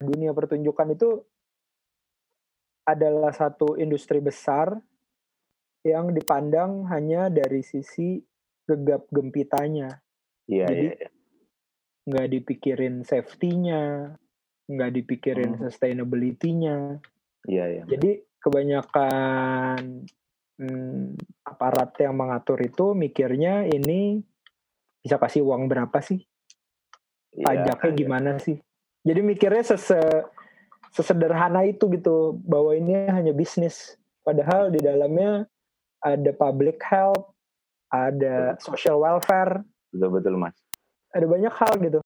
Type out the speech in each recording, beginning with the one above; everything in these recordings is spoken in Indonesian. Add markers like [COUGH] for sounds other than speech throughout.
dunia pertunjukan itu adalah satu industri besar yang dipandang hanya dari sisi gegap gempitanya. Iya, Jadi iya, iya. nggak dipikirin safety-nya, nggak dipikirin Hmm. sustainability-nya. Iya, iya. Jadi kebanyakan hmm, aparat yang mengatur itu mikirnya ini bisa kasih uang berapa sih? Iya, Pajaknya iya. gimana sih? Jadi mikirnya sese, sesederhana itu gitu bahwa ini hanya bisnis. Padahal di dalamnya ada public health, ada social welfare, Betul betul Mas. ada banyak hal gitu.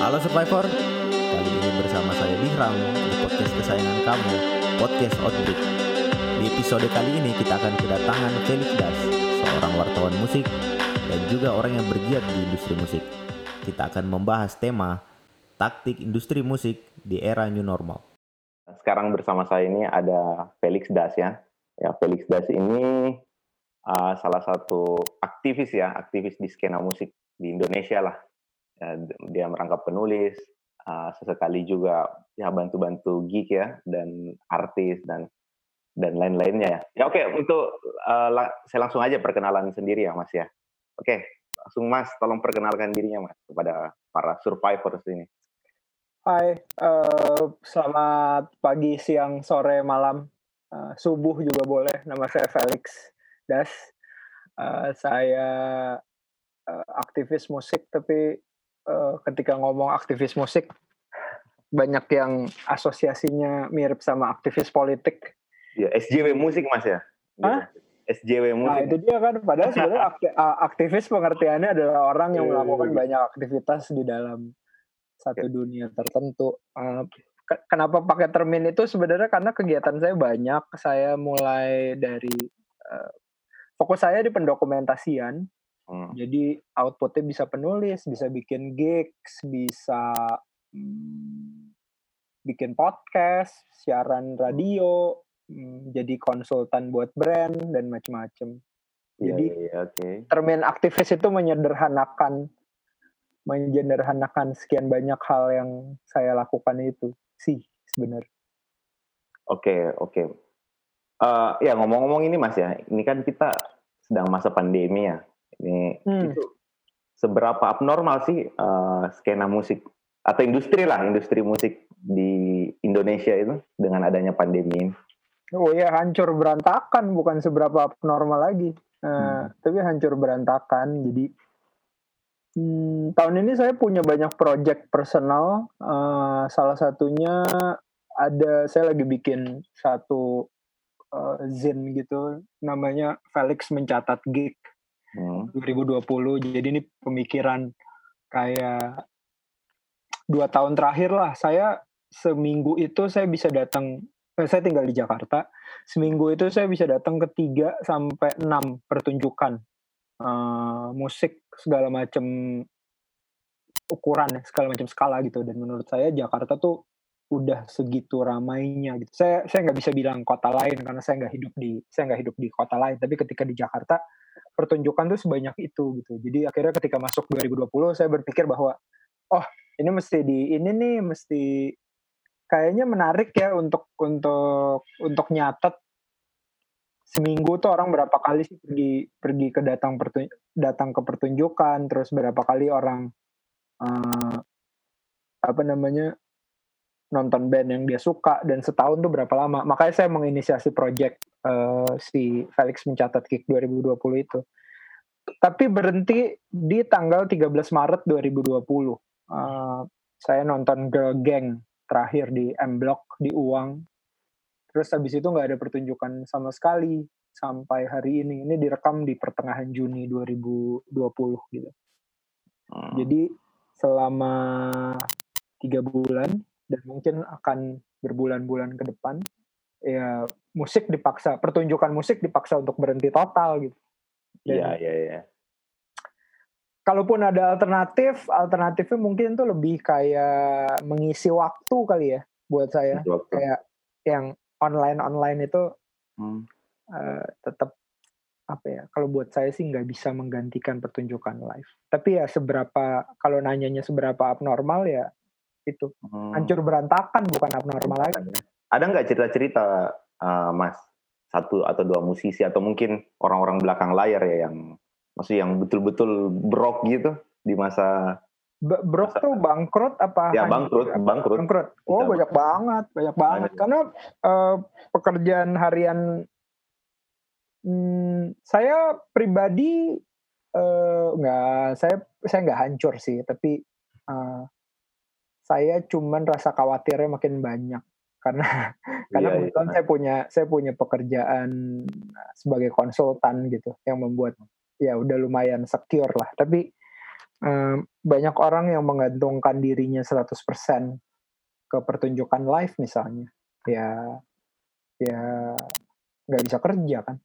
Halo Survivor, kali ini bersama saya Bihram di podcast kesayangan kamu, Podcast Outbreak. Di episode kali ini kita akan kedatangan Felix Das, seorang wartawan musik dan juga orang yang bergiat di industri musik. Kita akan membahas tema taktik industri musik di era new normal. Sekarang bersama saya ini ada Felix Das ya. Ya Felix Das ini uh, salah satu aktivis ya, aktivis di skena musik di Indonesia lah. Ya, dia merangkap penulis, uh, sesekali juga ya bantu-bantu gig ya dan artis dan dan lain-lainnya ya. Ya oke untuk uh, la- saya langsung aja perkenalan sendiri ya Mas ya. Oke langsung Mas tolong perkenalkan dirinya Mas kepada para survivors ini. Hai, eh, selamat pagi, siang, sore, malam, eh, subuh juga boleh. Nama saya Felix Das. Eh, saya eh, aktivis musik, tapi ketika ngomong aktivis musik banyak yang asosiasinya mirip sama aktivis politik. Ya SJW musik Mas ya. Hah? SJW Nah musik. itu dia kan, padahal [LAUGHS] sebenarnya aktivis pengertiannya adalah orang yang Iya, melakukan iya. banyak aktivitas di dalam satu dunia tertentu. Eh, ke- Kenapa pakai termin itu sebenarnya karena kegiatan saya banyak. Saya mulai dari eh, fokus saya di pendokumentasian. Hmm. Jadi outputnya bisa penulis, bisa bikin gigs, bisa hmm, bikin podcast, siaran radio, hmm, jadi konsultan buat brand dan macam-macam. Iya, Jadi iya, iya, oke. termin aktivis itu menyederhanakan menyederhanakan sekian banyak hal yang saya lakukan itu sih sebenarnya. Oke, oke. Eh, ya ngomong-ngomong ini Mas ya, ini kan kita sedang masa pandemi ya. Ini Hmm. itu seberapa abnormal sih eh, skena musik atau industri lah, industri musik di Indonesia itu dengan adanya pandemi ini. Oh ya hancur berantakan bukan seberapa normal lagi, Eh, tapi hancur berantakan. Jadi hmm, tahun ini saya punya banyak project personal. Eh, salah satunya ada saya lagi bikin satu eh, zin gitu, namanya Felix mencatat gig. Hmm. 2020 jadi ini pemikiran kayak dua tahun terakhir lah saya seminggu itu saya bisa datang saya tinggal di Jakarta. Seminggu itu saya bisa datang ke tiga sampai enam pertunjukan eh, musik segala macam ukuran segala macam skala gitu. Dan menurut saya Jakarta tuh udah segitu ramainya gitu. Saya saya nggak bisa bilang kota lain karena saya nggak hidup di saya nggak hidup di kota lain. Tapi ketika di Jakarta pertunjukan tuh sebanyak itu gitu. Jadi akhirnya ketika masuk 2020 saya berpikir bahwa oh ini mesti di ini nih mesti kayaknya menarik ya untuk untuk untuk nyatet. Seminggu tuh orang berapa kali sih pergi pergi ke datang datang ke pertunjukan terus berapa kali orang eh, apa namanya nonton band yang dia suka dan setahun tuh berapa lama. Makanya saya menginisiasi project eh, si Felix mencatat kick 2020 itu. Tapi berhenti di tanggal 13 Maret 2020 Eh, saya nonton Girl Gang terakhir di M Block di Uang terus habis itu nggak ada pertunjukan sama sekali sampai hari ini ini direkam di pertengahan Juni 2020 gitu Hmm. jadi selama tiga bulan dan mungkin akan berbulan-bulan ke depan, ya musik dipaksa, pertunjukan musik dipaksa untuk berhenti total gitu. Iya, iya, iya. Kalaupun ada alternatif, alternatifnya mungkin tuh lebih kayak mengisi waktu kali ya buat saya. Waktu. Kayak yang online-online itu Hmm. eh, tetap apa ya kalau buat saya sih nggak bisa menggantikan pertunjukan live tapi ya seberapa kalau nanyanya seberapa abnormal ya itu Hmm. hancur berantakan bukan abnormal lagi Ada nggak cerita-cerita uh, Mas satu atau dua musisi atau mungkin orang-orang belakang layar ya yang maksudnya yang betul-betul brok gitu di masa B- Brok tuh bangkrut apa ya bangkrut Apa? bangkrut bangkrut oh Bisa. banyak banget banyak banget Banyak. karena eh, pekerjaan harian hmm, saya pribadi eh, nggak saya saya nggak hancur sih tapi eh, saya cuman rasa khawatirnya makin banyak karena [LAUGHS] karena Iya, kebetulan iya. saya punya saya punya pekerjaan sebagai konsultan gitu yang membuat ya udah lumayan secure lah. Tapi eh, banyak orang yang menggantungkan dirinya 100% ke pertunjukan live misalnya. Ya ya nggak bisa kerja kan.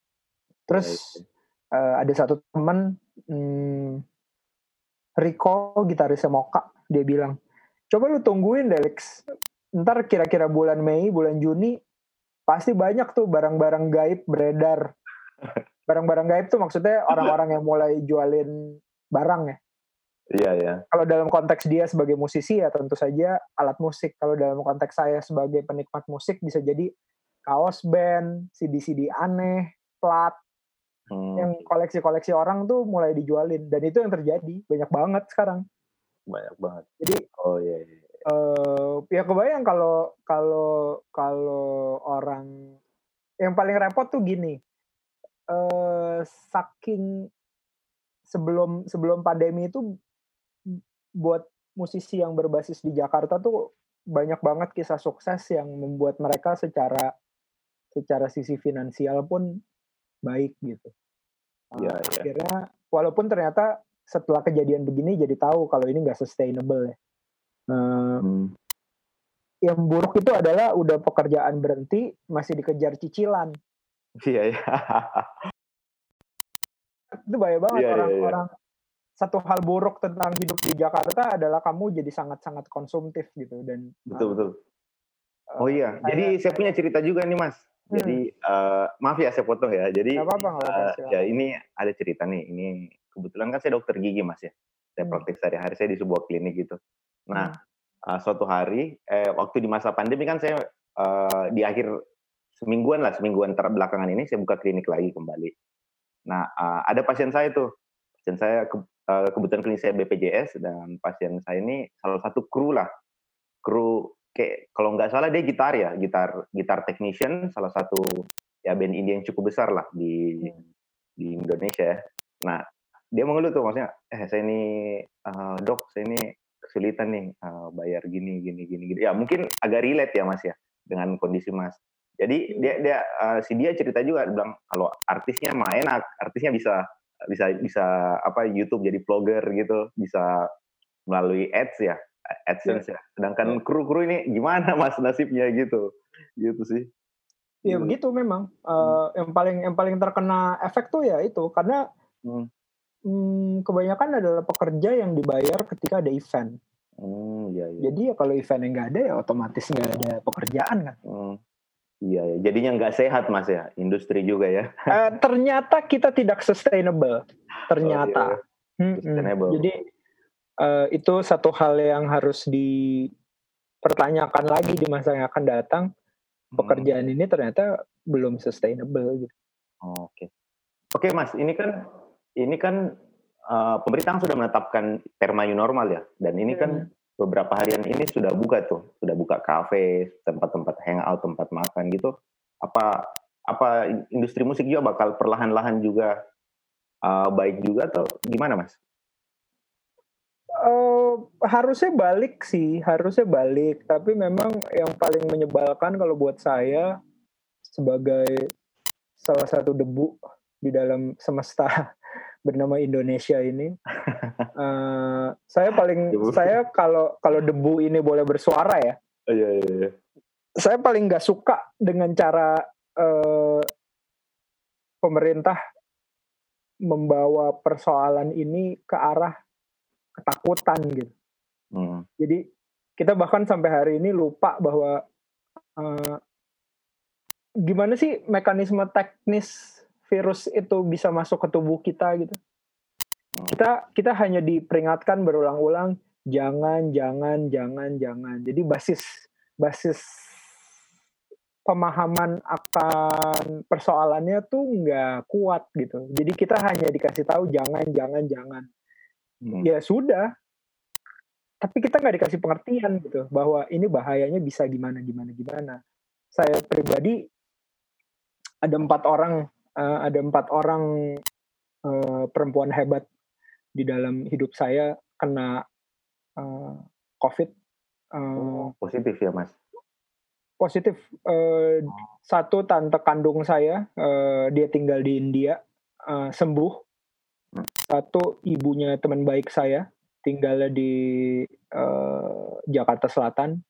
Terus eh, ada satu teman hmm, Rico gitarisnya Moka dia bilang coba lu tungguin deh Lex. Ntar kira-kira bulan Mei bulan Juni pasti banyak tuh barang-barang gaib beredar [LAUGHS] barang-barang gaib tuh maksudnya orang-orang yang mulai jualin barang ya? Iya ya kalau dalam konteks dia sebagai musisi ya tentu saja alat musik. Kalau dalam konteks saya sebagai penikmat musik bisa jadi kaos band CD-CD aneh plat. Hmm, yang koleksi-koleksi orang tuh mulai dijualin. Dan itu yang terjadi. Banyak banget sekarang. Banyak banget. Jadi oh iya, iya. eh ya kebayang kalau kalau kalau orang yang paling repot tuh gini saking sebelum sebelum pandemi itu buat musisi yang berbasis di Jakarta tuh banyak banget kisah sukses yang membuat mereka secara secara sisi finansial pun baik gitu. Iya, iya. Akhirnya walaupun ternyata setelah kejadian begini jadi tahu kalau ini nggak sustainable ya. Hmm. yang buruk itu adalah udah pekerjaan berhenti masih dikejar cicilan iya iya [LAUGHS] itu bahaya banget Iya, iya, orang-orang iya. satu hal buruk tentang hidup di Jakarta adalah kamu jadi sangat-sangat konsumtif gitu dan betul uh, betul. uh, oh iya saya- jadi saya punya cerita juga nih mas. Hmm. jadi eh, maaf ya saya potong ya. Jadi apa-apa eh, silakan. ya ini ada cerita nih. Ini kebetulan kan saya dokter gigi mas ya. Saya Hmm. praktek sehari-hari saya di sebuah klinik gitu. Nah eh, suatu hari eh, waktu di masa pandemi kan saya eh, di akhir semingguan lah semingguan terbelakangan ini saya buka klinik lagi kembali nah eh, ada pasien saya tuh. Pasien saya ke- eh, kebetulan klinik saya BPJS dan pasien saya ini salah satu kru lah. Kru kayak kalau nggak salah dia gitar ya gitar gitar technician salah satu ya band indie yang cukup besar lah di di Indonesia ya. Nah dia mengeluh tuh maksudnya eh saya ini eh, dok saya ini kesulitan nih eh, bayar gini gini gini gini. Ya mungkin agak relate ya mas ya dengan kondisi mas jadi dia dia eh, si dia cerita juga bilang kalau artisnya mah enak artisnya bisa bisa bisa apa YouTube jadi vlogger gitu bisa melalui ads ya AdSense ya. Sedangkan kru-kru ini gimana mas nasibnya? Gitu gitu sih. Ya Hmm. begitu memang. Eh, yang paling yang paling terkena efek tuh ya itu karena Hmm. hmm, kebanyakan adalah pekerja yang dibayar ketika ada event. Hmm, iya, iya. jadi ya kalau eventnya nggak ada ya otomatis nggak ada pekerjaan kan. Hmm. Iya, ya. jadinya nggak sehat mas ya, industri juga ya. Eh, ternyata kita tidak sustainable. Ternyata. Oh, Mm-mm. Sustainable. Jadi eh, itu satu hal yang harus dipertanyakan lagi di masa yang akan datang. Pekerjaan ini ternyata belum sustainable gitu. Hmm, Oke, oke mas, ini kan ini kan eh, pemerintah sudah menetapkan perma new normal ya, dan ini kan beberapa harian ini sudah buka tuh, sudah buka kafe, tempat-tempat hangout, tempat makan gitu. Apa apa industri musik juga bakal perlahan-lahan juga eh, baik juga atau gimana mas? Eh, harusnya balik sih, harusnya balik. Tapi memang yang paling menyebalkan kalau buat saya sebagai salah satu debu di dalam semesta bernama Indonesia ini, [LAUGHS] eh, saya paling Debu. saya kalau kalau debu ini boleh bersuara ya, Oh, iya, iya, iya. saya paling nggak suka dengan cara eh, pemerintah membawa persoalan ini ke arah ketakutan gitu. Hmm. Jadi kita bahkan sampai hari ini lupa bahwa eh, gimana sih mekanisme teknis virus itu bisa masuk ke tubuh kita gitu. Hmm. Kita kita hanya diperingatkan berulang-ulang jangan jangan jangan jangan. Jadi basis basis pemahaman akan persoalannya tuh nggak kuat gitu. Jadi kita hanya dikasih tahu jangan jangan jangan. Hmm. Ya sudah. Tapi kita nggak dikasih pengertian gitu bahwa ini bahayanya bisa gimana gimana gimana. Saya pribadi ada empat orang uh, ada empat orang uh, perempuan hebat di dalam hidup saya kena uh, COVID. Uh, Positif ya mas? positif. Uh, satu tante kandung saya, uh, dia tinggal di India, uh, sembuh. Satu ibunya teman baik saya, tinggal di uh, Jakarta Selatan,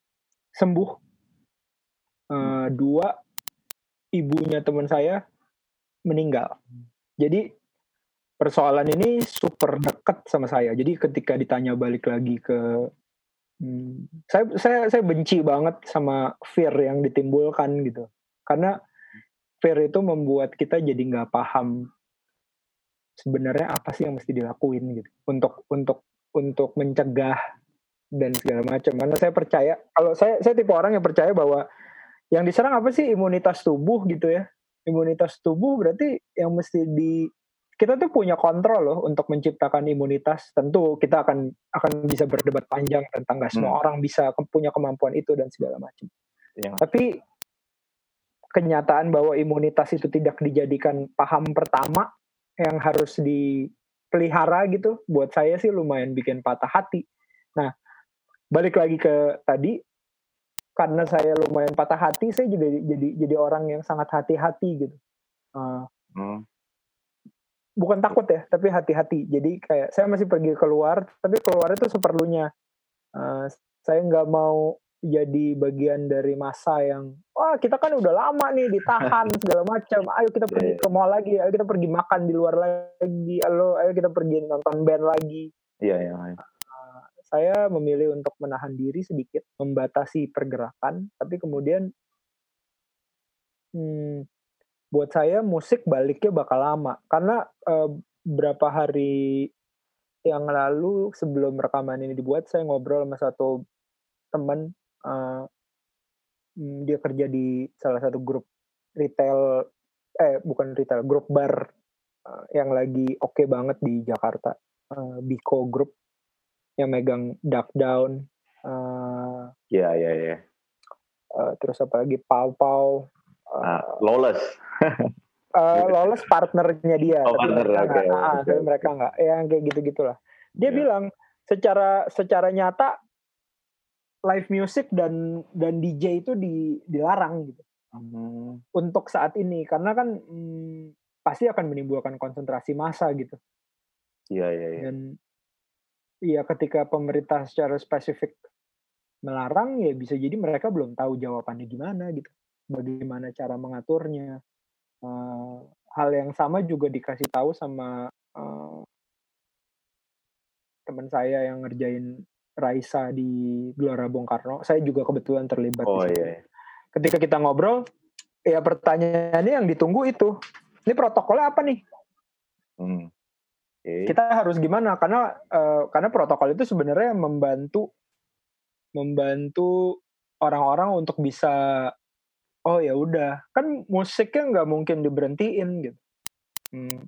sembuh. Uh, dua ibunya teman saya meninggal. Jadi persoalan ini super dekat sama saya. Jadi ketika ditanya balik lagi ke Hmm. Saya saya saya benci banget sama fear yang ditimbulkan gitu. Karena fear itu membuat kita jadi nggak paham sebenarnya apa sih yang mesti dilakuin gitu untuk untuk untuk mencegah dan segala macam. Karena saya percaya kalau saya saya tipe orang yang percaya bahwa yang diserang apa sih imunitas tubuh gitu ya. Imunitas tubuh berarti yang mesti di kita tuh punya kontrol loh untuk menciptakan imunitas. Tentu kita akan akan bisa berdebat panjang tentang nggak semua hmm. orang bisa punya kemampuan itu dan segala macam. Ya. Tapi kenyataan bahwa imunitas itu tidak dijadikan paham pertama yang harus dipelihara gitu, buat saya sih lumayan bikin patah hati. Nah, balik lagi ke tadi, karena saya lumayan patah hati, saya jadi jadi jadi orang yang sangat hati-hati gitu. Uh, hmm. bukan takut ya tapi hati-hati. Jadi kayak saya masih pergi keluar tapi keluar itu seperlunya uh, saya nggak mau jadi bagian dari masa yang wah kita kan udah lama nih ditahan [LAUGHS] segala macam. Ayo kita pergi iya. ke mall lagi ayo kita pergi makan di luar lagi ayo ayo kita pergi nonton band lagi. Iya iya uh, saya memilih untuk menahan diri sedikit membatasi pergerakan tapi kemudian hmm, buat saya musik baliknya bakal lama. Karena uh, berapa hari yang lalu sebelum rekaman ini dibuat saya ngobrol sama satu teman uh, dia kerja di salah satu grup retail eh bukan retail grup bar uh, yang lagi oke okay banget di Jakarta uh, Biko Group yang megang Duck Down uh, ya ya ya terus apa lagi Pau Pau uh, Lawless uh, [LAUGHS] Lawless partnernya dia oh, tapi partner, mereka okay, nggak, okay. tapi mereka nggak yang kayak gitu gitulah dia yeah. bilang secara secara nyata live music dan dan DJ itu di, dilarang gitu hmm. untuk saat ini karena kan hmm, pasti akan menimbulkan konsentrasi massa gitu iya yeah, iya yeah, yeah. dan iya ketika pemerintah secara spesifik melarang ya bisa jadi mereka belum tahu jawabannya gimana gitu bagaimana cara mengaturnya. Uh, hal yang sama juga dikasih tahu sama uh, teman saya yang ngerjain Raisa di Gelora Bung Karno. Saya juga kebetulan terlibat. Oh iya, iya. Ketika kita ngobrol, ya pertanyaannya yang ditunggu itu, ini protokolnya apa nih? Hmm. Okay. Kita harus gimana? Karena uh, karena protokol itu sebenarnya membantu membantu orang-orang untuk bisa oh ya udah. Kan musiknya nggak mungkin diberhentiin gitu. Hmm.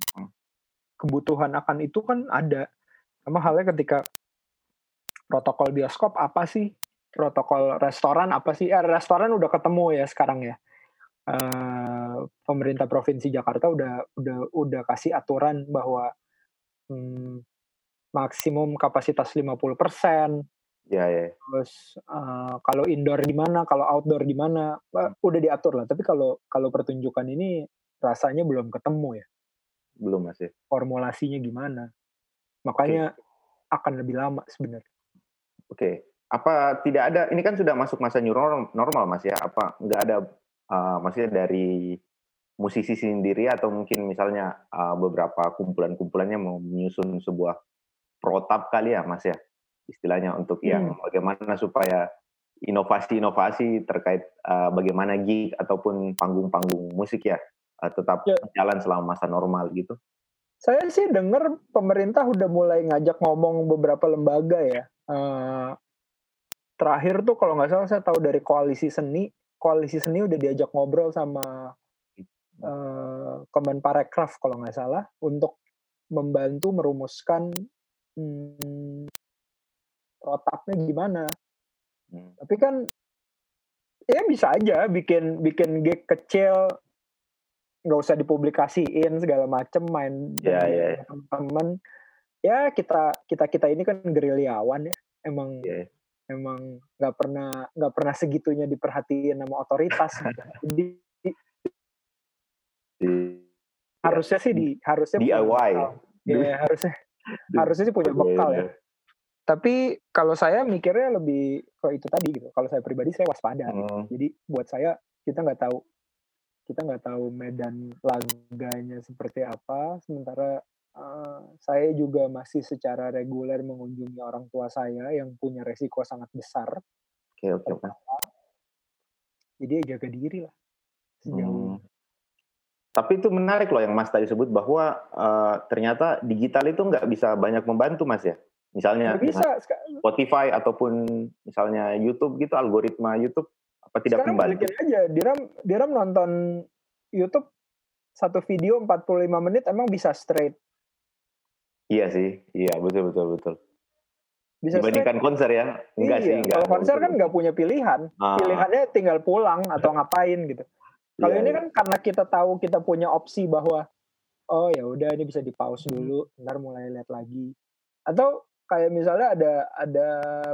kebutuhan akan itu kan ada. Sama halnya ketika protokol bioskop apa sih? Protokol restoran apa sih? Eh, restoran udah ketemu ya sekarang ya. Uh, pemerintah provinsi Jakarta udah udah udah kasih aturan bahwa hmm, maksimum kapasitas 50% Ya, ya. Terus uh, kalau indoor di mana, kalau outdoor di mana, uh, udah diatur lah. Tapi kalau kalau pertunjukan ini rasanya belum ketemu ya. Belum masih. Formulasinya gimana? Makanya okay. akan lebih lama sebenarnya. Oke. Okay. Apa tidak ada? Ini kan sudah masuk masa new normal, mas ya? Apa nggak ada? Uh, maksudnya dari musisi sendiri atau mungkin misalnya uh, beberapa kumpulan-kumpulannya mau menyusun sebuah protap kali ya, mas ya? istilahnya untuk hmm. yang bagaimana supaya inovasi-inovasi terkait uh, bagaimana gig ataupun panggung-panggung musik ya uh, tetap Ya. jalan selama masa normal gitu. Saya sih dengar pemerintah udah mulai ngajak ngomong beberapa lembaga ya. Eh, terakhir tuh kalau nggak salah saya tahu dari koalisi seni, koalisi seni udah diajak ngobrol sama eh, Kemenparekraf kalau nggak salah untuk membantu merumuskan hmm, protapnya gimana. Hmm. Tapi kan ya bisa aja bikin bikin gig kecil nggak usah dipublikasiin segala macem main Ya, berdua ya, sama teman-teman ya kita kita kita ini kan gerilyawan ya emang Ya, emang nggak pernah nggak pernah segitunya diperhatiin sama otoritas gitu. [LAUGHS] jadi di- harusnya sih di harusnya DIY. ya harusnya harusnya sih punya bekal ya tapi kalau saya mikirnya lebih ke itu tadi gitu kalau saya pribadi saya waspada Hmm, Jadi buat saya kita nggak tahu kita nggak tahu medan laganya seperti apa. Sementara eh, saya juga masih secara reguler mengunjungi orang tua saya yang punya resiko sangat besar. Oke oke oke. Jadi ya jaga diri lah sejauh. Tapi itu menarik loh yang Mas tadi sebut bahwa eh, ternyata digital itu nggak bisa banyak membantu Mas ya. Misalnya bisa. Spotify ataupun misalnya YouTube gitu algoritma YouTube apa tidak Sekarang membantu? balikin aja. Diram Diram nonton YouTube satu video 45 menit emang bisa straight. Iya sih, iya betul betul betul. Bisa straight. Dibandingkan konser ya, enggak iya. sih enggak. Kalau konser kan nggak punya pilihan. Ah, Pilihannya tinggal pulang atau [LAUGHS] ngapain gitu. Kalau iya, ini kan karena kita tahu kita punya opsi bahwa oh ya udah ini bisa di pause Hmm. dulu, ntar mulai lihat lagi. Atau kayak misalnya ada ada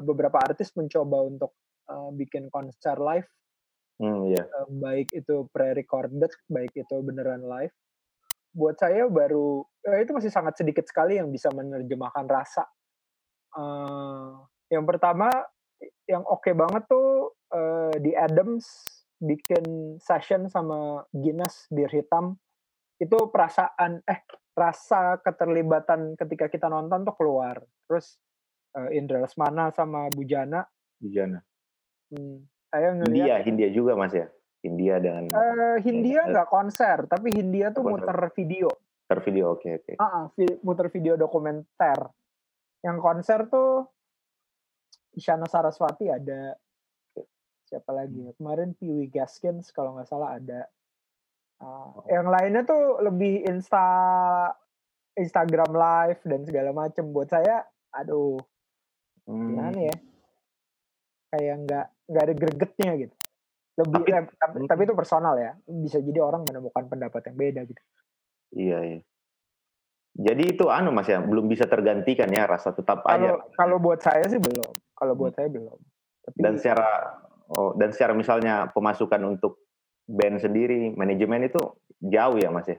beberapa artis mencoba untuk uh, bikin konser live, Hmm, iya. uh, baik itu pre-recorded, baik itu beneran live. Buat saya baru eh, itu masih sangat sedikit sekali yang bisa menerjemahkan rasa. Uh, yang pertama yang oke banget tuh uh, di Adams bikin session sama Guinness bir hitam itu perasaan eh rasa keterlibatan ketika kita nonton tuh keluar terus uh, Indra Lesmana sama Bujana Bujana. hmm, saya Hindia, ngelihat Hindia juga Mas ya. Hindia dengan eh, Hindia nggak konser tapi Hindia tuh Konser. muter video ter video oke oke. ah ah, vi- muter video dokumenter yang konser tuh Isyana Saraswati ada siapa lagi ya? kemarin Piwi Gaskins kalau nggak salah ada. Ah, yang lainnya tuh lebih insta Instagram live dan segala macem. Buat saya aduh Hmm. gimana ya? Kayak nggak nggak ada gregetnya gitu. Lebih Tapi- eh, tapi, tapi itu personal ya. Bisa jadi orang menemukan pendapat yang beda gitu. Iya iya. Jadi itu anu Mas ya, belum bisa tergantikan ya rasa tetap kalau aja. kalau buat saya sih belum. Kalau buat saya belum. Tapi Dan secara oh, dan secara misalnya pemasukan untuk band sendiri, manajemen itu jauh ya Mas ya.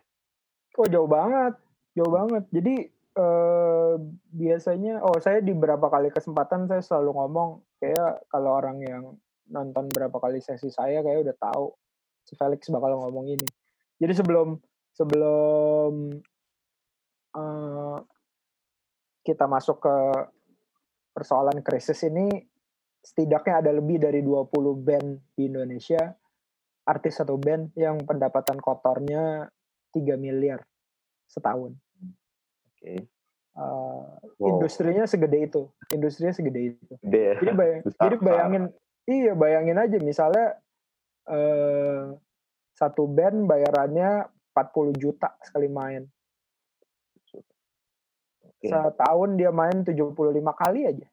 oh jauh banget jauh banget jadi eh, biasanya oh saya di beberapa kali kesempatan saya selalu ngomong kayak kalau orang yang nonton berapa kali sesi saya kayak udah tahu si Felix bakal ngomong ini jadi sebelum sebelum eh, kita masuk ke persoalan krisis ini setidaknya ada lebih dari 20 band di Indonesia artis satu band yang pendapatan kotornya 3 miliar setahun. Oke. Uh, Wow. Industrinya segede itu, industrinya segede itu. Gede ya. Jadi, bayang, Besar, jadi bayangin, iya bayangin aja misalnya eh, satu band bayarannya 40 juta sekali main. Oke. Setahun dia main 75 kali aja.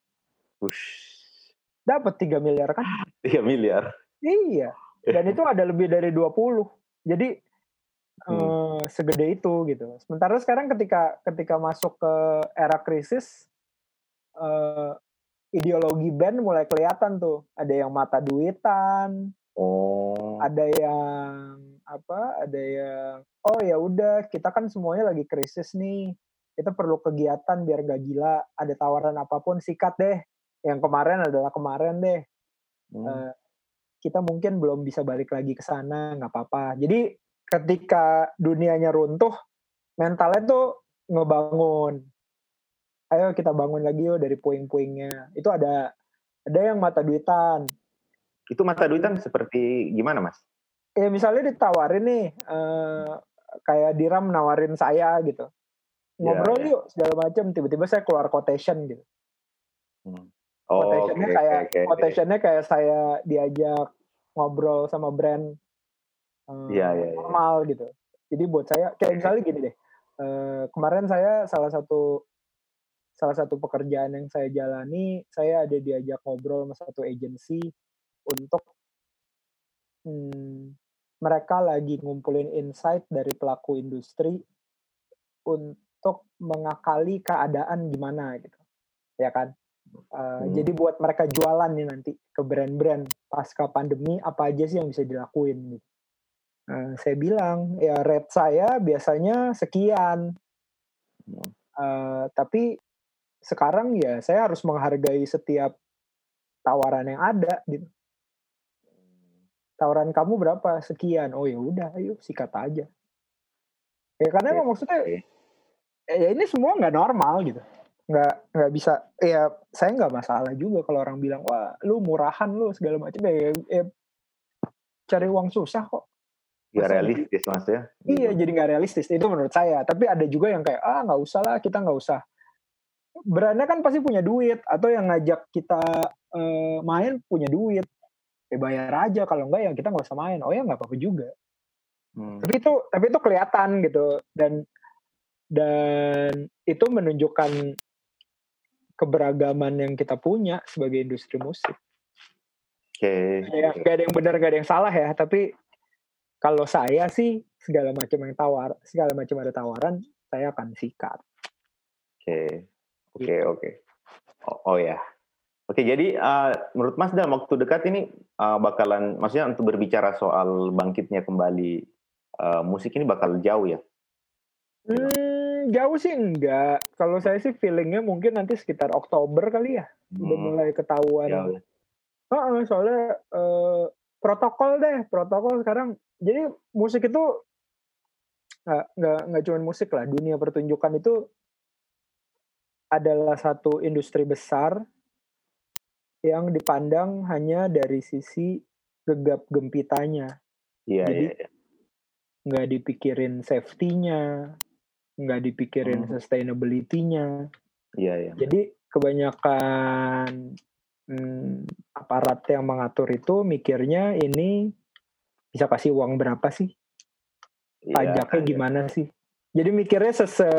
Wush. Dapat 3 miliar kan? [LAUGHS] 3 miliar. Iya. Dan itu ada lebih dari 20. Jadi Hmm. eh, segede itu gitu. Sementara sekarang ketika ketika masuk ke era krisis eh, ideologi band mulai kelihatan tuh. Ada yang mata duitan, Oh. ada yang apa? Ada yang oh ya udah kita kan semuanya lagi krisis nih. Kita perlu kegiatan biar gak gila. Ada tawaran apa pun sikat deh. Yang kemarin adalah kemarin deh. Hmm. Eh, kita mungkin belum bisa balik lagi ke sana, nggak apa-apa. Jadi ketika dunianya runtuh, mentalnya tuh ngebangun. Ayo kita bangun lagi yuk dari puing-puingnya. Itu ada ada yang mata duitan. Itu mata duitan seperti gimana Mas? Ya misalnya ditawarin nih, eh, kayak Diram nawarin saya gitu ngobrol yeah. yuk segala macam tiba-tiba saya keluar quotation gitu Hmm. Oh, quotationnya oke, kayak oke. quotationnya kayak saya diajak ngobrol sama brand Iya, iya, iya. normal gitu jadi buat saya kayak misalnya gini deh eh, kemarin saya salah satu salah satu pekerjaan yang saya jalani saya ada diajak ngobrol sama satu agensi untuk hmm, mereka lagi ngumpulin insight dari pelaku industri untuk mengakali keadaan gimana gitu ya kan Uh, Hmm. Jadi buat mereka jualan nih nanti ke brand-brand pasca pandemi apa aja sih yang bisa dilakuin gitu. Uh, saya bilang ya rate saya biasanya sekian, Hmm. Uh, tapi sekarang ya saya harus menghargai setiap tawaran yang ada gitu. Tawaran kamu berapa? Sekian. Oh ya udah, ayo sikat aja. Ya karena Oke, emang maksudnya eh, ya ini semua nggak normal gitu nggak nggak bisa ya saya nggak masalah juga kalau orang bilang wah lu murahan lu segala macam ya, ya, cari uang susah kok. Ya Masa realistis mas ya. iya jadi nggak realistis itu menurut saya. Tapi ada juga yang kayak ah nggak usah lah kita nggak usah. Brandnya kan pasti punya duit atau yang ngajak kita eh, main punya duit. Ya bayar aja kalau enggak ya kita nggak usah main. Oh ya nggak apa-apa juga. Hmm. tapi itu tapi itu kelihatan gitu dan dan itu menunjukkan keberagaman yang kita punya sebagai industri musik Oke. ya gak ada yang benar gak ada yang salah ya tapi kalau saya sih segala macam yang tawar segala macam ada tawaran saya akan sikat Oke, oke, oke. Oh, oh ya, oke. Jadi uh, menurut Mas dalam waktu dekat ini uh, bakalan, maksudnya untuk berbicara soal bangkitnya kembali uh, musik ini bakal jauh ya? hmm, jauh sih enggak kalau saya sih feelingnya mungkin nanti sekitar Oktober kali ya udah Hmm, mulai ketahuan jauh. Heeh, soalnya eh, protokol deh, protokol sekarang. Jadi musik itu nggak nggak nggak cuma musik lah, dunia pertunjukan itu adalah satu industri besar yang dipandang hanya dari sisi gegap gempitanya, Iya, Jadi, iya, iya. nggak dipikirin safety-nya, nggak dipikirin Hmm. sustainability-nya. Iya, iya. Jadi kebanyakan hmm, aparat yang mengatur itu mikirnya ini bisa kasih uang berapa sih? Iya, Pajaknya iya. gimana sih? Jadi mikirnya sese,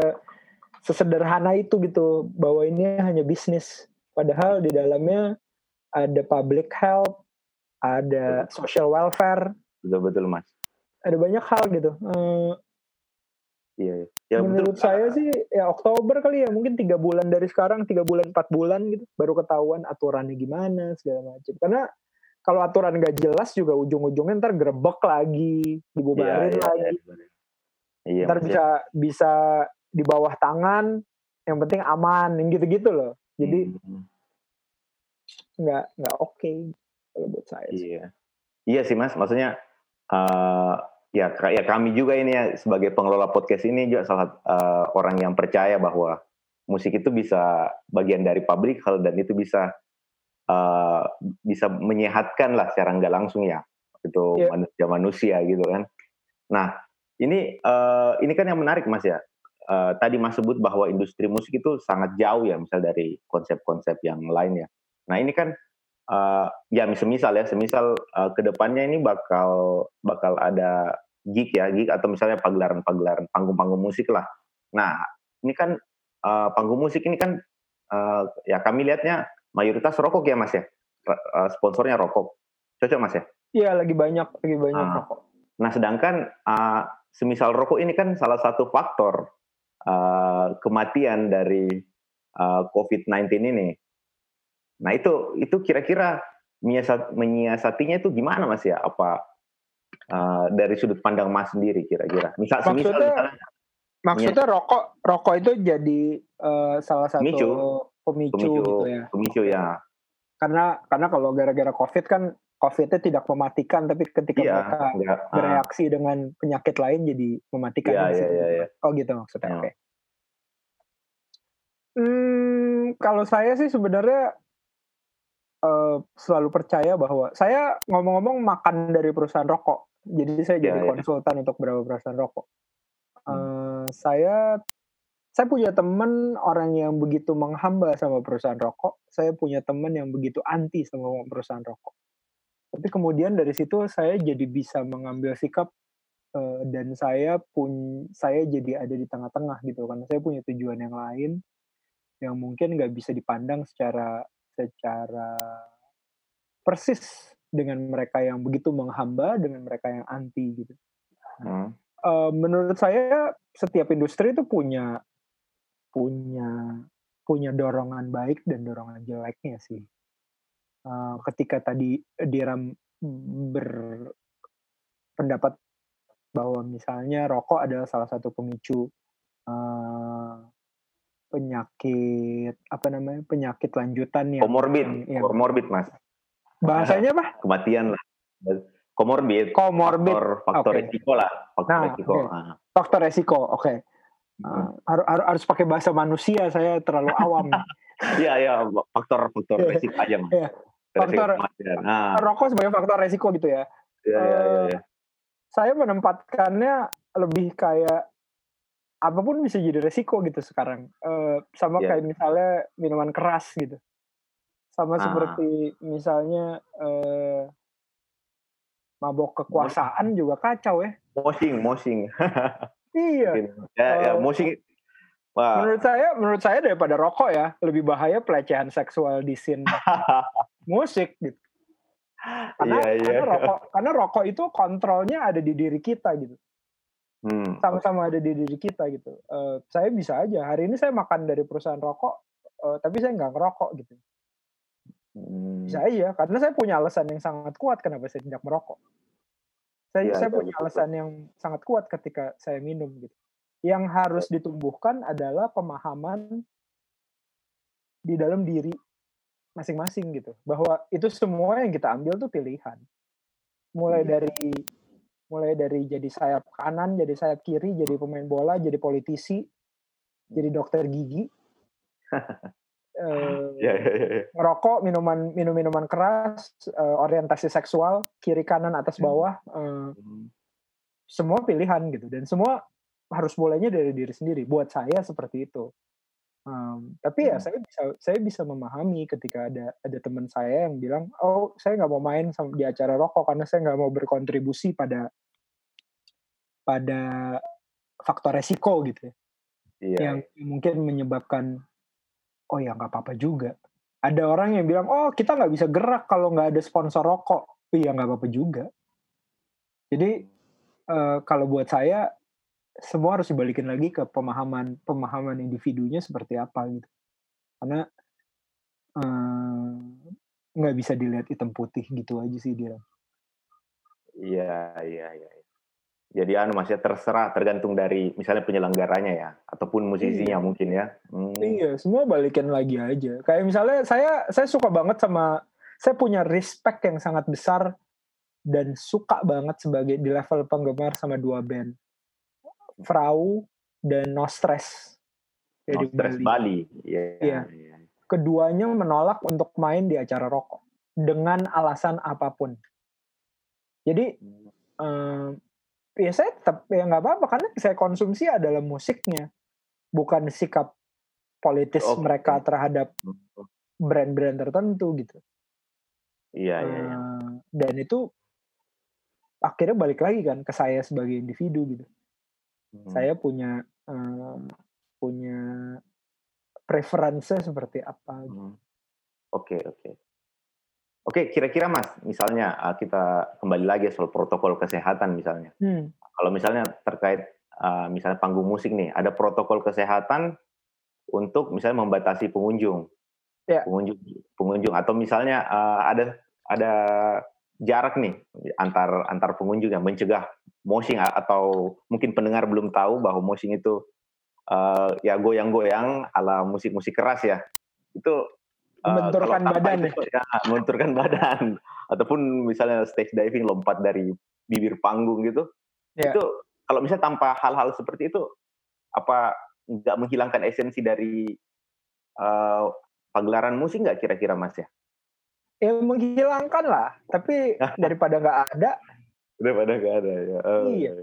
sesederhana itu gitu bahwa ini hanya bisnis. Padahal di dalamnya ada public health, ada social welfare, Betul, betul Mas. ada banyak hal gitu. Eh, Iya, iya. Ya, menurut betul. saya sih ya Oktober kali ya mungkin tiga bulan dari sekarang tiga bulan empat bulan gitu baru ketahuan aturannya gimana segala macam karena kalau aturan gak jelas juga ujung-ujungnya ntar grebek lagi dibubarin iya, lagi iya. Iya, ntar ya. bisa bisa di bawah tangan yang penting aman yang gitu-gitu loh jadi Hmm, nggak nggak oke kalau buat saya sih. Iya. Iya sih Mas, maksudnya eh ya ya kami juga ini ya sebagai pengelola podcast ini juga salah eh, orang yang percaya bahwa musik itu bisa bagian dari public hal dan itu bisa eh, bisa menyehatkan lah secara nggak langsung ya itu Iya. manusia manusia gitu kan. Nah ini eh, ini kan yang menarik Mas ya. Eh, tadi Mas sebut bahwa industri musik itu sangat jauh ya misal dari konsep-konsep yang lain ya. Nah ini kan eh, ya semisal ya semisal uh, ke depannya ini bakal bakal ada gig ya gig atau misalnya pagelaran-pagelaran panggung-panggung musik lah. Nah ini kan uh, panggung musik ini kan uh, ya kami lihatnya mayoritas rokok ya mas ya uh, sponsornya rokok cocok mas ya. Iya lagi banyak lagi banyak Ah. rokok Nah sedangkan uh, semisal rokok ini kan salah satu faktor uh, kematian dari uh, COVID-19 ini. Nah itu itu kira-kira menyiasat, menyiasatinya itu gimana mas ya? Apa uh, dari sudut pandang mas sendiri kira-kira? Misal, Maksudnya- misalnya maksudnya rokok rokok itu jadi eh, salah satu Pemicu. pemicu, pemicu, gitu ya pemicu ya, karena karena kalau gara-gara covid kan covidnya tidak mematikan tapi ketika iya, mereka enggak, ah, bereaksi dengan penyakit lain jadi mematikan iya, iya, iya, iya. oh gitu maksudnya Ya. oke hmm, kalau saya sih sebenarnya eh, selalu percaya bahwa saya ngomong-ngomong makan dari perusahaan rokok jadi saya Iya, jadi iya. konsultan untuk beberapa perusahaan rokok Uh, saya saya punya teman orang yang begitu menghamba sama perusahaan rokok. Saya punya teman yang begitu anti sama perusahaan rokok. Tapi kemudian dari situ saya jadi bisa mengambil sikap uh, dan saya pun saya jadi ada di tengah-tengah gitu karena saya punya tujuan yang lain yang mungkin nggak bisa dipandang secara secara persis dengan mereka yang begitu menghamba dengan mereka yang anti gitu. Hmm. Uh, menurut saya setiap industri itu punya punya punya dorongan baik dan dorongan jeleknya sih. Uh, ketika tadi Diram berpendapat bahwa misalnya rokok adalah salah satu pemicu uh, penyakit apa namanya penyakit lanjutan yang komorbid, yang, komorbid mas. Bahasanya apa? Kematian lah. Komorbid. Komorbid. Faktor, faktor okay. resiko lah. Faktor nah, resiko. Okay. Ah. Faktor resiko, oke. Okay. Uh, harus harus pakai bahasa manusia saya terlalu awam. [LAUGHS] Iya iya faktor faktor iya. resiko aja mas. Yeah. Faktor nah. rokok sebagai faktor resiko gitu ya. Iya iya iya. Ya. Saya menempatkannya lebih kayak apa pun bisa jadi resiko gitu sekarang. Uh, sama yeah. kayak misalnya minuman keras gitu. Sama ah. seperti misalnya uh, mabok kekuasaan juga kacau ya. Moshing, moshing. [LAUGHS] Iya. Ya, ya musik. Wah. Menurut saya, menurut saya daripada rokok ya lebih bahaya pelecehan seksual di scene [LAUGHS] musik gitu. Karena, iya, iya. karena rokok, karena rokok itu kontrolnya ada di diri kita gitu. Hmm. Sama-sama ada di diri kita gitu. Uh, saya bisa aja hari ini saya makan dari perusahaan rokok, uh, tapi saya nggak ngerokok gitu. Hmm. Bisa aja karena saya punya alasan yang sangat kuat kenapa saya tidak merokok. Saya, ya, saya punya betul. alasan yang sangat kuat ketika saya minum gitu. Yang harus iya. ditumbuhkan adalah pemahaman di dalam diri masing-masing gitu. Bahwa itu semua yang kita ambil tuh pilihan. Mulai hmm. dari mulai dari jadi sayap kanan, jadi sayap kiri, jadi pemain bola, jadi politisi, jadi dokter gigi. uh, [LAUGHS] yeah, yeah, yeah. ngerokok, minuman minum minuman keras, uh, orientasi seksual, kiri kanan atas hmm. bawah, uh, semua pilihan gitu dan semua harus bolehnya dari diri sendiri. Buat saya seperti itu. Um, tapi ya hmm. saya bisa saya bisa memahami ketika ada ada teman saya yang bilang, oh saya nggak mau main sama di acara rokok karena saya nggak mau berkontribusi pada pada faktor resiko gitu ya. Iya. Yang mungkin menyebabkan oh ya nggak apa-apa juga. Ada orang yang bilang, oh kita nggak bisa gerak kalau nggak ada sponsor rokok. Iya nggak apa-apa juga. Jadi uh, kalau buat saya semua harus dibalikin lagi ke pemahaman pemahaman individunya seperti apa gitu. Karena nggak uh, bisa dilihat hitam putih gitu aja sih dia. Iya iya iya. Jadi anu masih terserah tergantung dari misalnya penyelenggaranya ya ataupun musisinya iya. mungkin ya. Hmm. Iya, semua balikin lagi aja. Kayak misalnya saya saya suka banget sama saya punya respect yang sangat besar dan suka banget sebagai di level penggemar sama dua band. Frau dan No Stress. No Stress Bali. Bali. Yeah, iya. Yeah. Keduanya menolak untuk main di acara rokok dengan alasan apa pun. Jadi um, ya saya tetap ya nggak apa-apa karena saya konsumsi adalah musiknya bukan sikap politis okay. mereka terhadap brand-brand tertentu gitu iya iya, iya. Eh, dan itu akhirnya balik lagi kan ke saya sebagai individu gitu hmm. saya punya uh, punya preferensi seperti apa gitu. Hmm. Oke oke. Oke, kira-kira Mas, misalnya uh, kita kembali lagi soal protokol kesehatan misalnya. Hmm. Kalau misalnya terkait uh, misalnya panggung musik nih, ada protokol kesehatan untuk misalnya membatasi pengunjung, yeah. pengunjung, pengunjung, atau misalnya uh, ada ada jarak nih antar antar pengunjung yang mencegah moshing atau mungkin pendengar belum tahu bahwa moshing itu uh, ya goyang-goyang ala musik-musik keras ya. Itu uh, badan itu, ya membenturkan badan [LAUGHS] ataupun misalnya stage diving lompat dari bibir panggung gitu yeah. itu kalau misalnya tanpa hal-hal seperti itu apa nggak menghilangkan esensi dari uh, pagelaran musik nggak kira-kira mas ya? Ya menghilangkan lah, tapi [LAUGHS] daripada nggak ada. Daripada nggak ada ya. Oh. Iya.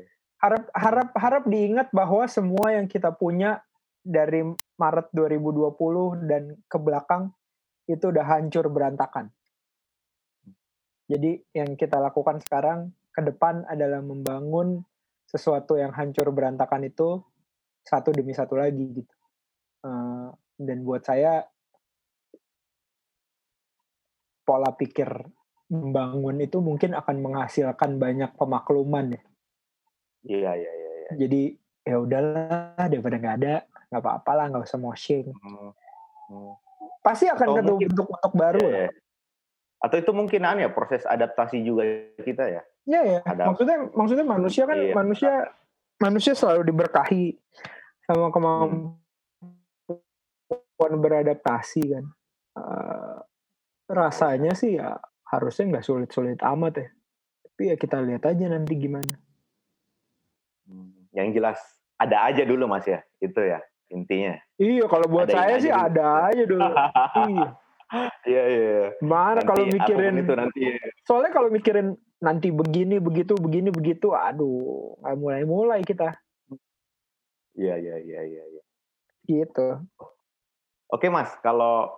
harap harap harap diingat bahwa semua yang kita punya dari Maret 2020 dan ke belakang itu udah hancur berantakan. Jadi yang kita lakukan sekarang ke depan adalah membangun sesuatu yang hancur berantakan itu satu demi satu lagi gitu. Uh, dan buat saya pola pikir membangun itu mungkin akan menghasilkan banyak pemakluman ya. Iya iya iya. iya. Jadi ya udahlah daripada nggak ada nggak apa-apa lah nggak usah moshing. Hmm. Hmm. Pasti akan Atau ketemu bentuk-bentuk baru iya, iya. Atau itu mungkin aneh ya proses adaptasi juga kita ya. Iya ya. Adap maksudnya maksudnya manusia kan iya. manusia manusia selalu diberkahi sama kemampuan hmm. beradaptasi kan. Uh, rasanya sih ya harusnya nggak sulit-sulit amat ya. Tapi ya kita lihat aja nanti gimana. Hmm, yang jelas ada aja dulu mas ya, itu ya intinya. Iya kalau buat ada saya sih dulu. ada aja dulu. iya. [LAUGHS] Iya iya. Mana kalau mikirin itu nanti. Soalnya kalau mikirin nanti begini begitu begini begitu, aduh nggak mulai mulai kita. Iya iya iya iya. Ya. Gitu. Oke mas, kalau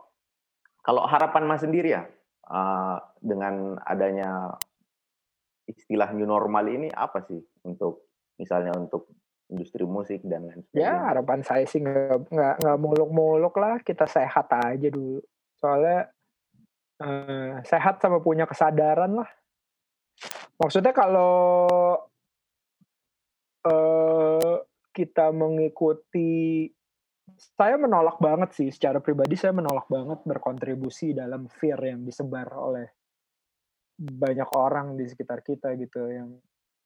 kalau harapan mas sendiri ya uh, dengan adanya istilah new normal ini apa sih untuk misalnya untuk industri musik dan lain ya, sebagainya. Ya harapan saya sih nggak nggak nggak muluk-muluk lah kita sehat aja dulu. Soalnya uh, sehat sama punya kesadaran lah. Maksudnya kalau uh, kita mengikuti saya menolak banget sih secara pribadi saya menolak banget berkontribusi dalam fear yang disebar oleh banyak orang di sekitar kita gitu yang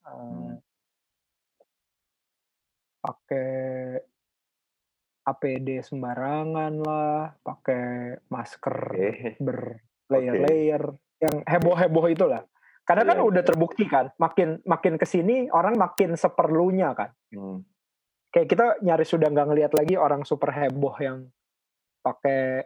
uh, hmm pakai APD sembarangan lah, pakai masker okay. berlayer-layer, okay. yang heboh-heboh itulah. Karena yeah, kan yeah. udah terbukti kan, makin makin ke sini orang makin seperlunya kan. Hmm. Kayak kita nyaris sudah nggak ngelihat lagi orang super heboh yang pakai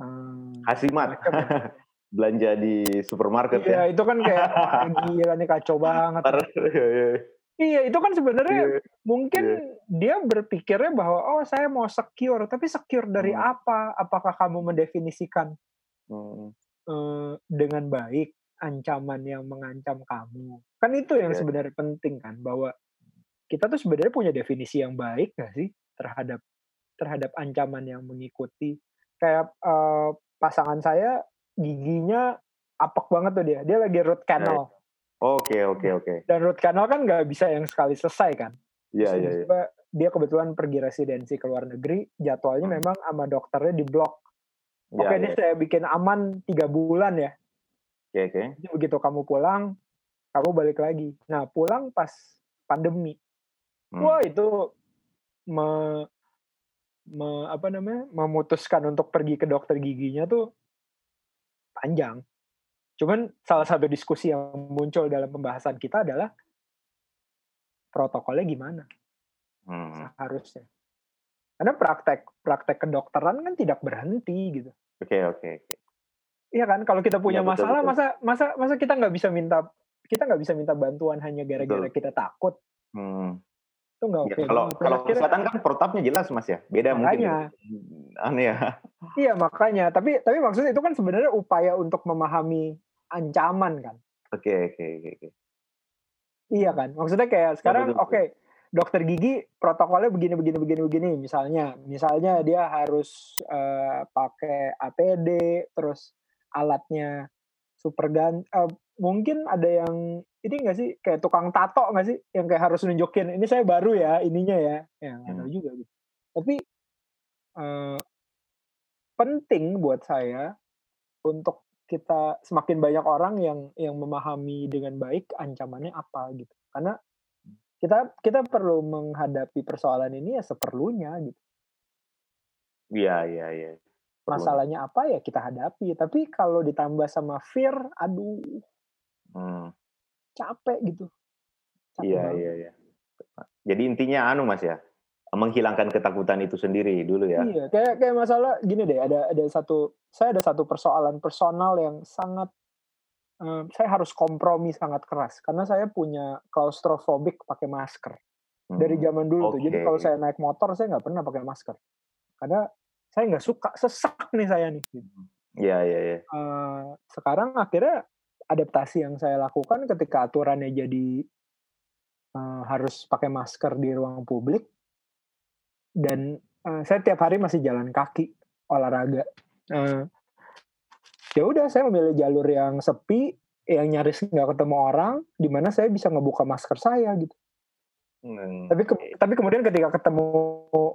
hmm, Hasimat. [LAUGHS] belanja di supermarket iya, ya. itu kan kayak [LAUGHS] gila nih kacau banget. [LAUGHS] Iya, iya. Iya, itu kan sebenarnya yeah. mungkin yeah. dia berpikirnya bahwa oh saya mau secure, tapi secure dari hmm. apa? Apakah kamu mendefinisikan hmm. uh, dengan baik ancaman yang mengancam kamu? Kan itu yang yeah. sebenarnya penting kan bahwa kita tuh sebenarnya punya definisi yang baik gak sih terhadap terhadap ancaman yang mengikuti. Kayak uh, pasangan saya giginya apek banget tuh dia. Dia lagi root canal. Yeah Oke oke oke. Dan root canal kan nggak bisa yang sekali selesai kan. Iya iya. iya. Dia kebetulan pergi residensi ke luar negeri, jadwalnya hmm. memang sama dokternya di blok. Ya, oke, ini ya. saya bikin aman tiga bulan ya. Oke oke. Jadi begitu kamu pulang, kamu balik lagi. Nah pulang pas pandemi. Hmm. Wah itu me, me, apa namanya memutuskan untuk pergi ke dokter giginya tuh panjang Cuman salah satu diskusi yang muncul dalam pembahasan kita adalah protokolnya gimana hmm. harusnya. Karena praktek praktek kedokteran kan tidak berhenti gitu. Oke okay, oke. Okay, okay. Iya kan kalau kita punya ya, betul, masalah betul. masa masa masa kita nggak bisa minta kita nggak bisa minta bantuan hanya gara-gara kita takut. Hmm. Itu nggak ya, oke. Ya, kalau kalau kesehatan kan protapnya jelas mas ya. Beda makanya, mungkin. Aneh ya. Iya makanya. Tapi tapi maksudnya itu kan sebenarnya upaya untuk memahami ancaman kan. Oke okay, oke okay, oke. Okay. Iya kan. Maksudnya kayak sekarang oke okay, dokter gigi protokolnya begini begini begini begini misalnya misalnya dia harus uh, pakai APD terus alatnya super gan uh, mungkin ada yang ini enggak sih kayak tukang tato enggak sih yang kayak harus nunjukin ini saya baru ya ininya ya. Ya nggak tahu hmm. juga gitu tapi uh, penting buat saya untuk kita semakin banyak orang yang yang memahami dengan baik ancamannya apa gitu. Karena kita kita perlu menghadapi persoalan ini ya seperlunya gitu. Iya iya iya masalahnya apa ya kita hadapi tapi kalau ditambah sama fear aduh hmm. capek gitu iya iya iya jadi intinya anu mas ya menghilangkan ketakutan itu sendiri dulu ya. Iya, kayak kayak masalah gini deh, ada ada satu saya ada satu persoalan personal yang sangat um, saya harus kompromi sangat keras karena saya punya klaustrofobik pakai masker. dari Hmm. zaman dulu tuh. Jadi kalau saya naik motor saya nggak pernah pakai masker karena saya nggak suka sesak nih saya nih. Iya, iya, iya. Eh, sekarang akhirnya adaptasi yang saya lakukan ketika aturannya jadi eh, harus pakai masker di ruang publik dan eh, saya tiap hari masih jalan kaki olahraga. Eh, ya udah saya memilih jalur yang sepi yang nyaris nggak ketemu orang di mana saya bisa ngebuka masker saya gitu. Hmm. Tapi ke- tapi kemudian ketika ketemu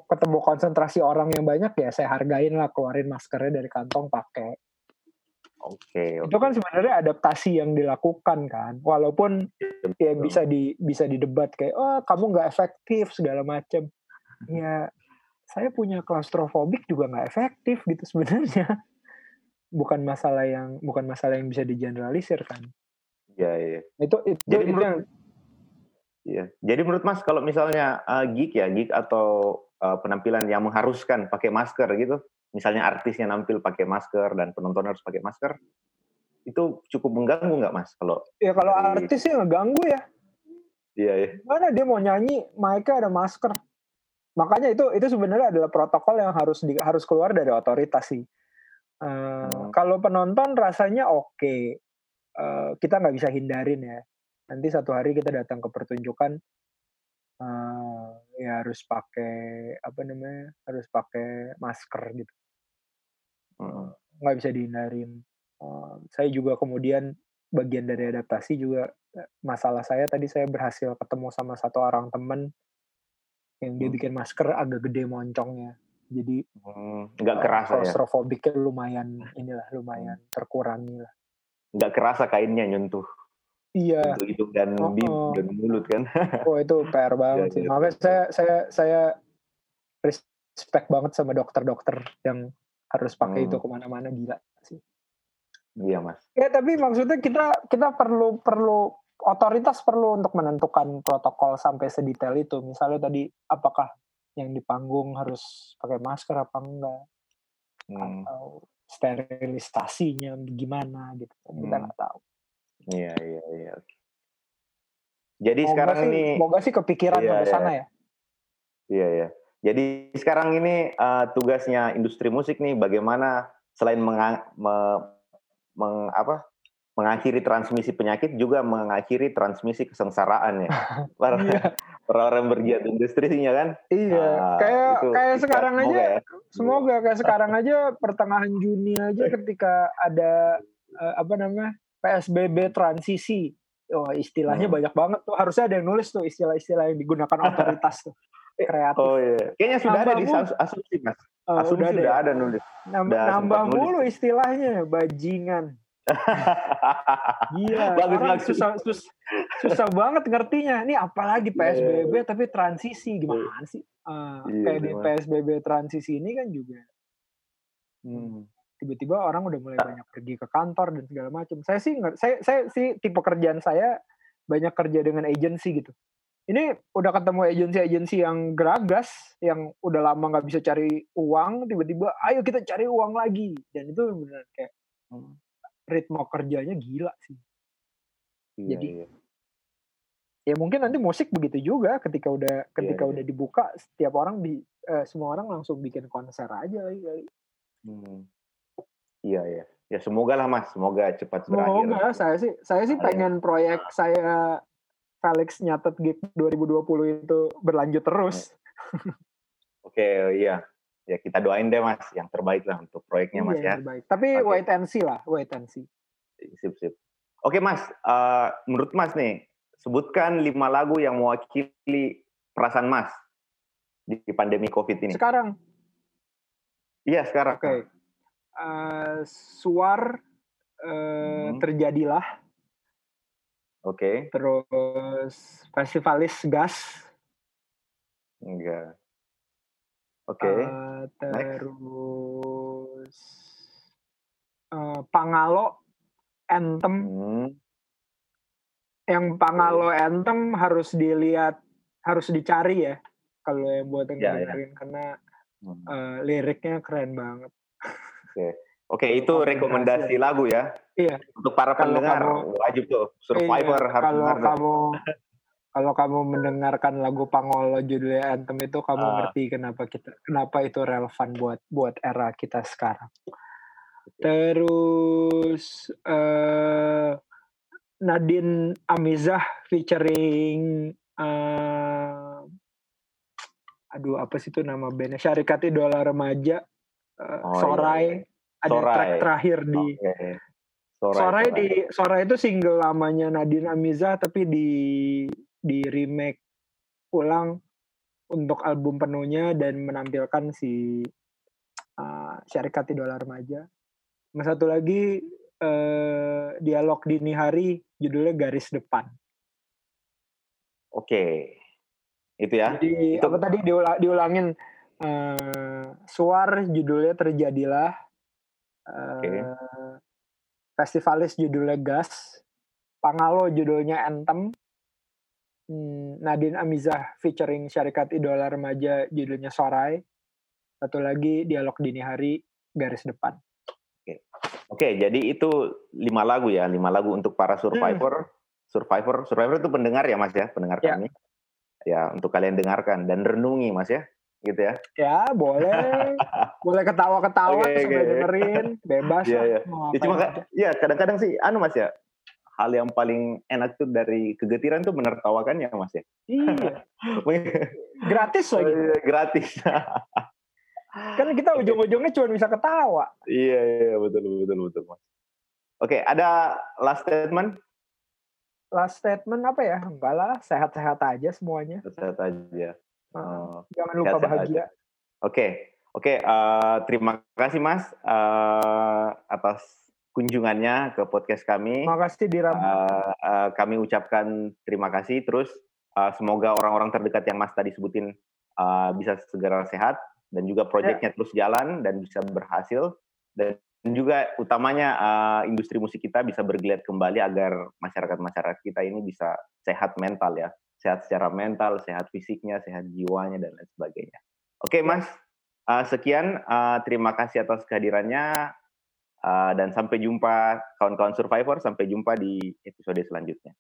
ketemu konsentrasi orang yang banyak ya saya hargain lah keluarin maskernya dari kantong pakai. Oke, Itu kan sebenarnya adaptasi yang dilakukan kan. Walaupun ya betul. bisa di bisa didebat kayak oh kamu nggak efektif segala macam. Ya saya punya klaustrofobik juga nggak efektif gitu sebenarnya. Bukan masalah yang bukan masalah yang bisa digeneralisir kan. Iya, iya. Itu itu, Jadi itu menurut- yang Iya. Jadi menurut Mas kalau misalnya uh, gig ya, gig atau uh, penampilan yang mengharuskan pakai masker gitu, misalnya artisnya nampil pakai masker dan penonton harus pakai masker, itu cukup mengganggu nggak Mas? Kalau ya kalau dari- artis sih ngeganggu ya. iya ya. mana dia mau nyanyi mic-nya ada masker makanya itu itu sebenarnya adalah protokol yang harus di, harus keluar dari otoritas sih Eh, Hmm. kalau penonton rasanya oke Eh, kita nggak bisa hindarin ya nanti satu hari kita datang ke pertunjukan eh, ya harus pakai apa namanya harus pakai masker gitu Hmm. nggak bisa dihindarin. Eh, saya juga kemudian bagian dari adaptasi juga eh, masalah saya tadi saya berhasil ketemu sama satu orang temen yang dia Hmm. bikin masker agak gede moncongnya. Jadi Hmm, nggak eh, kerasa ya, claustrofobicnya lumayan inilah lumayan terkurangi lah. nggak kerasa kainnya nyentuh Iya, untuk hidung dan Oh, bibir dan mulut kan. [LAUGHS] oh itu PR banget Iya, sih. iya. Makanya saya saya saya respect banget sama dokter-dokter yang harus pakai Hmm. itu ke mana-mana gila sih. Iya Mas. Ya tapi maksudnya kita kita perlu perlu otoritas perlu untuk menentukan protokol sampai sedetail itu. Misalnya tadi apakah yang di panggung harus pakai masker apa enggak Hmm, atau sterilisasinya gimana gitu. Kita Hmm. nggak tahu. Iya iya iya. Jadi Moga sekarang sih, ini moga sih kepikiran Iya, sampai iya. sana ya. Iya ya. Jadi sekarang ini eh, tugasnya industri musik nih bagaimana selain menga- me- meng- apa mengakhiri transmisi penyakit juga mengakhiri transmisi kesengsaraan ya. [LAUGHS] Para Iya. orang bergiat industrinya kan. Iya, Ah, kayak itu kayak sekarang semoga aja ya. semoga kayak sekarang aja pertengahan Juni aja [LAUGHS] ketika ada eh, apa namanya PSBB transisi oh istilahnya Hmm. banyak banget tuh harusnya ada yang nulis tuh istilah-istilah yang digunakan [LAUGHS] otoritas tuh kreatif Oh iya. Kayaknya sudah ada di asumsi Mas. Asumsi udah sudah ada, ada nulis. nambah, udah nambah nulis mulu tuh. istilahnya bajingan gila [LAUGHS] Bagus, orang bagus. susah, sus- susah banget ngertinya ini apalagi Iya, PSBB tapi transisi gimana sih Eh, Iya, kayak di? PSBB transisi ini kan juga Hmm. Tiba-tiba orang udah mulai banyak pergi ke kantor dan segala macam. Saya sih nggak, saya saya sih tipe kerjaan saya banyak kerja dengan agensi gitu. Ini udah ketemu agensi-agensi yang geragas, yang udah lama nggak bisa cari uang, tiba-tiba ayo kita cari uang lagi. Dan itu benar kayak Hmm. ritme kerjanya gila sih. Iya, Jadi, iya. Ya mungkin nanti musik begitu juga ketika udah ketika iya. udah dibuka setiap orang bi, eh, semua orang langsung bikin konser aja lagi kali. Hmm. Iya iya. Ya semoga lah Mas, semoga cepat berakhir. Semoga saya sih saya sih Ada pengen proyek saya Felix nyatet gig 2020 itu berlanjut terus. Oke, iya. Ya kita doain deh Mas, yang terbaik lah untuk proyeknya Mas Iya, ya. terbaik. Tapi Oke. wait and see lah, wait and see. Sip sip. Oke Mas, eh, menurut Mas nih, sebutkan lima lagu yang mewakili perasaan Mas di pandemi COVID ini. Sekarang, Iya sekarang. oke. Eh, suar eh, Hmm. terjadilah, Oke. terus festivalis gas, Enggak. Oke. eh, terus eh, Pangalo, Anthem. Hmm. yang Pangalo Anthem harus dilihat harus dicari ya kalau yang buat yang Ya, ya. dengerin karena Hmm. eh, liriknya keren banget. Oke, itu Kalau rekomendasi lagu ya. Iya. Untuk para Kalau pendengar kamu- wajib tuh Survivor Iya, harus kalau dengar. kamu kalau kamu mendengarkan lagu Pangolo judulnya Anthem itu kamu Ah. ngerti kenapa kita kenapa itu relevan buat buat era kita sekarang. Terus eh Nadine Amizah featuring eh aduh apa sih itu nama bandnya Syarikat Idola Remaja eh, Oh, iya, Sorai iya. ada Sorai. track terakhir di Oke. Sorai, Sorai Sorai. di Sorai itu single lamanya Nadine Amizah tapi di di remake ulang untuk album penuhnya dan menampilkan si uh, Syarikat Idola Remaja. Sama satu lagi eh, dialog dini hari judulnya Garis Depan. Oke. Itu ya. Jadi itu- apa tadi diula- diulangin eh, Suar judulnya Terjadilah. Eh, Festivalis judulnya Gas. Pangalo judulnya Anthem. Hmm, Nadine Amizah featuring Syarikat Idola Remaja judulnya Sorai. Satu lagi Dialog Dini Hari Garis Depan. Oke, jadi itu lima lagu ya, lima lagu untuk para survivor. Survivor, survivor itu pendengar ya Mas ya, pendengar Ya. kami. Ya, untuk kalian dengarkan dan renungi Mas ya, gitu ya. Ya boleh, [LAUGHS] boleh ketawa-ketawa Oke, sambil oke. dengerin, bebas Iya, iya. Ya, cuma ya kadang-kadang sih anu Mas ya, hal yang paling enak tuh dari kegetiran tuh menertawakannya Mas ya. Iya, [LAUGHS] gratis lagi. Gratis. [LAUGHS] Kan kita ujung-ujungnya cuma bisa ketawa. iya, iya, betul, betul, betul Mas. Oke, ada last statement? Last statement apa ya? Enggak lah, sehat-sehat aja semuanya. Sehat aja. Uh, Jangan lupa bahagia. Oke, oke. eh, terima kasih Mas eh, atas kunjungannya ke podcast kami. Terima kasih Diram. Eh, eh, kami ucapkan terima kasih. Terus eh, semoga orang-orang terdekat yang Mas tadi sebutin eh, bisa segera sehat dan juga proyeknya terus jalan dan bisa berhasil dan juga utamanya eh, industri musik kita bisa bergeliat kembali agar masyarakat-masyarakat kita ini bisa sehat mental ya, sehat secara mental, sehat fisiknya, sehat jiwanya dan lain sebagainya. Oke Mas, eh, sekian eh, terima kasih atas kehadirannya eh, dan sampai jumpa kawan-kawan survivor, sampai jumpa di episode selanjutnya.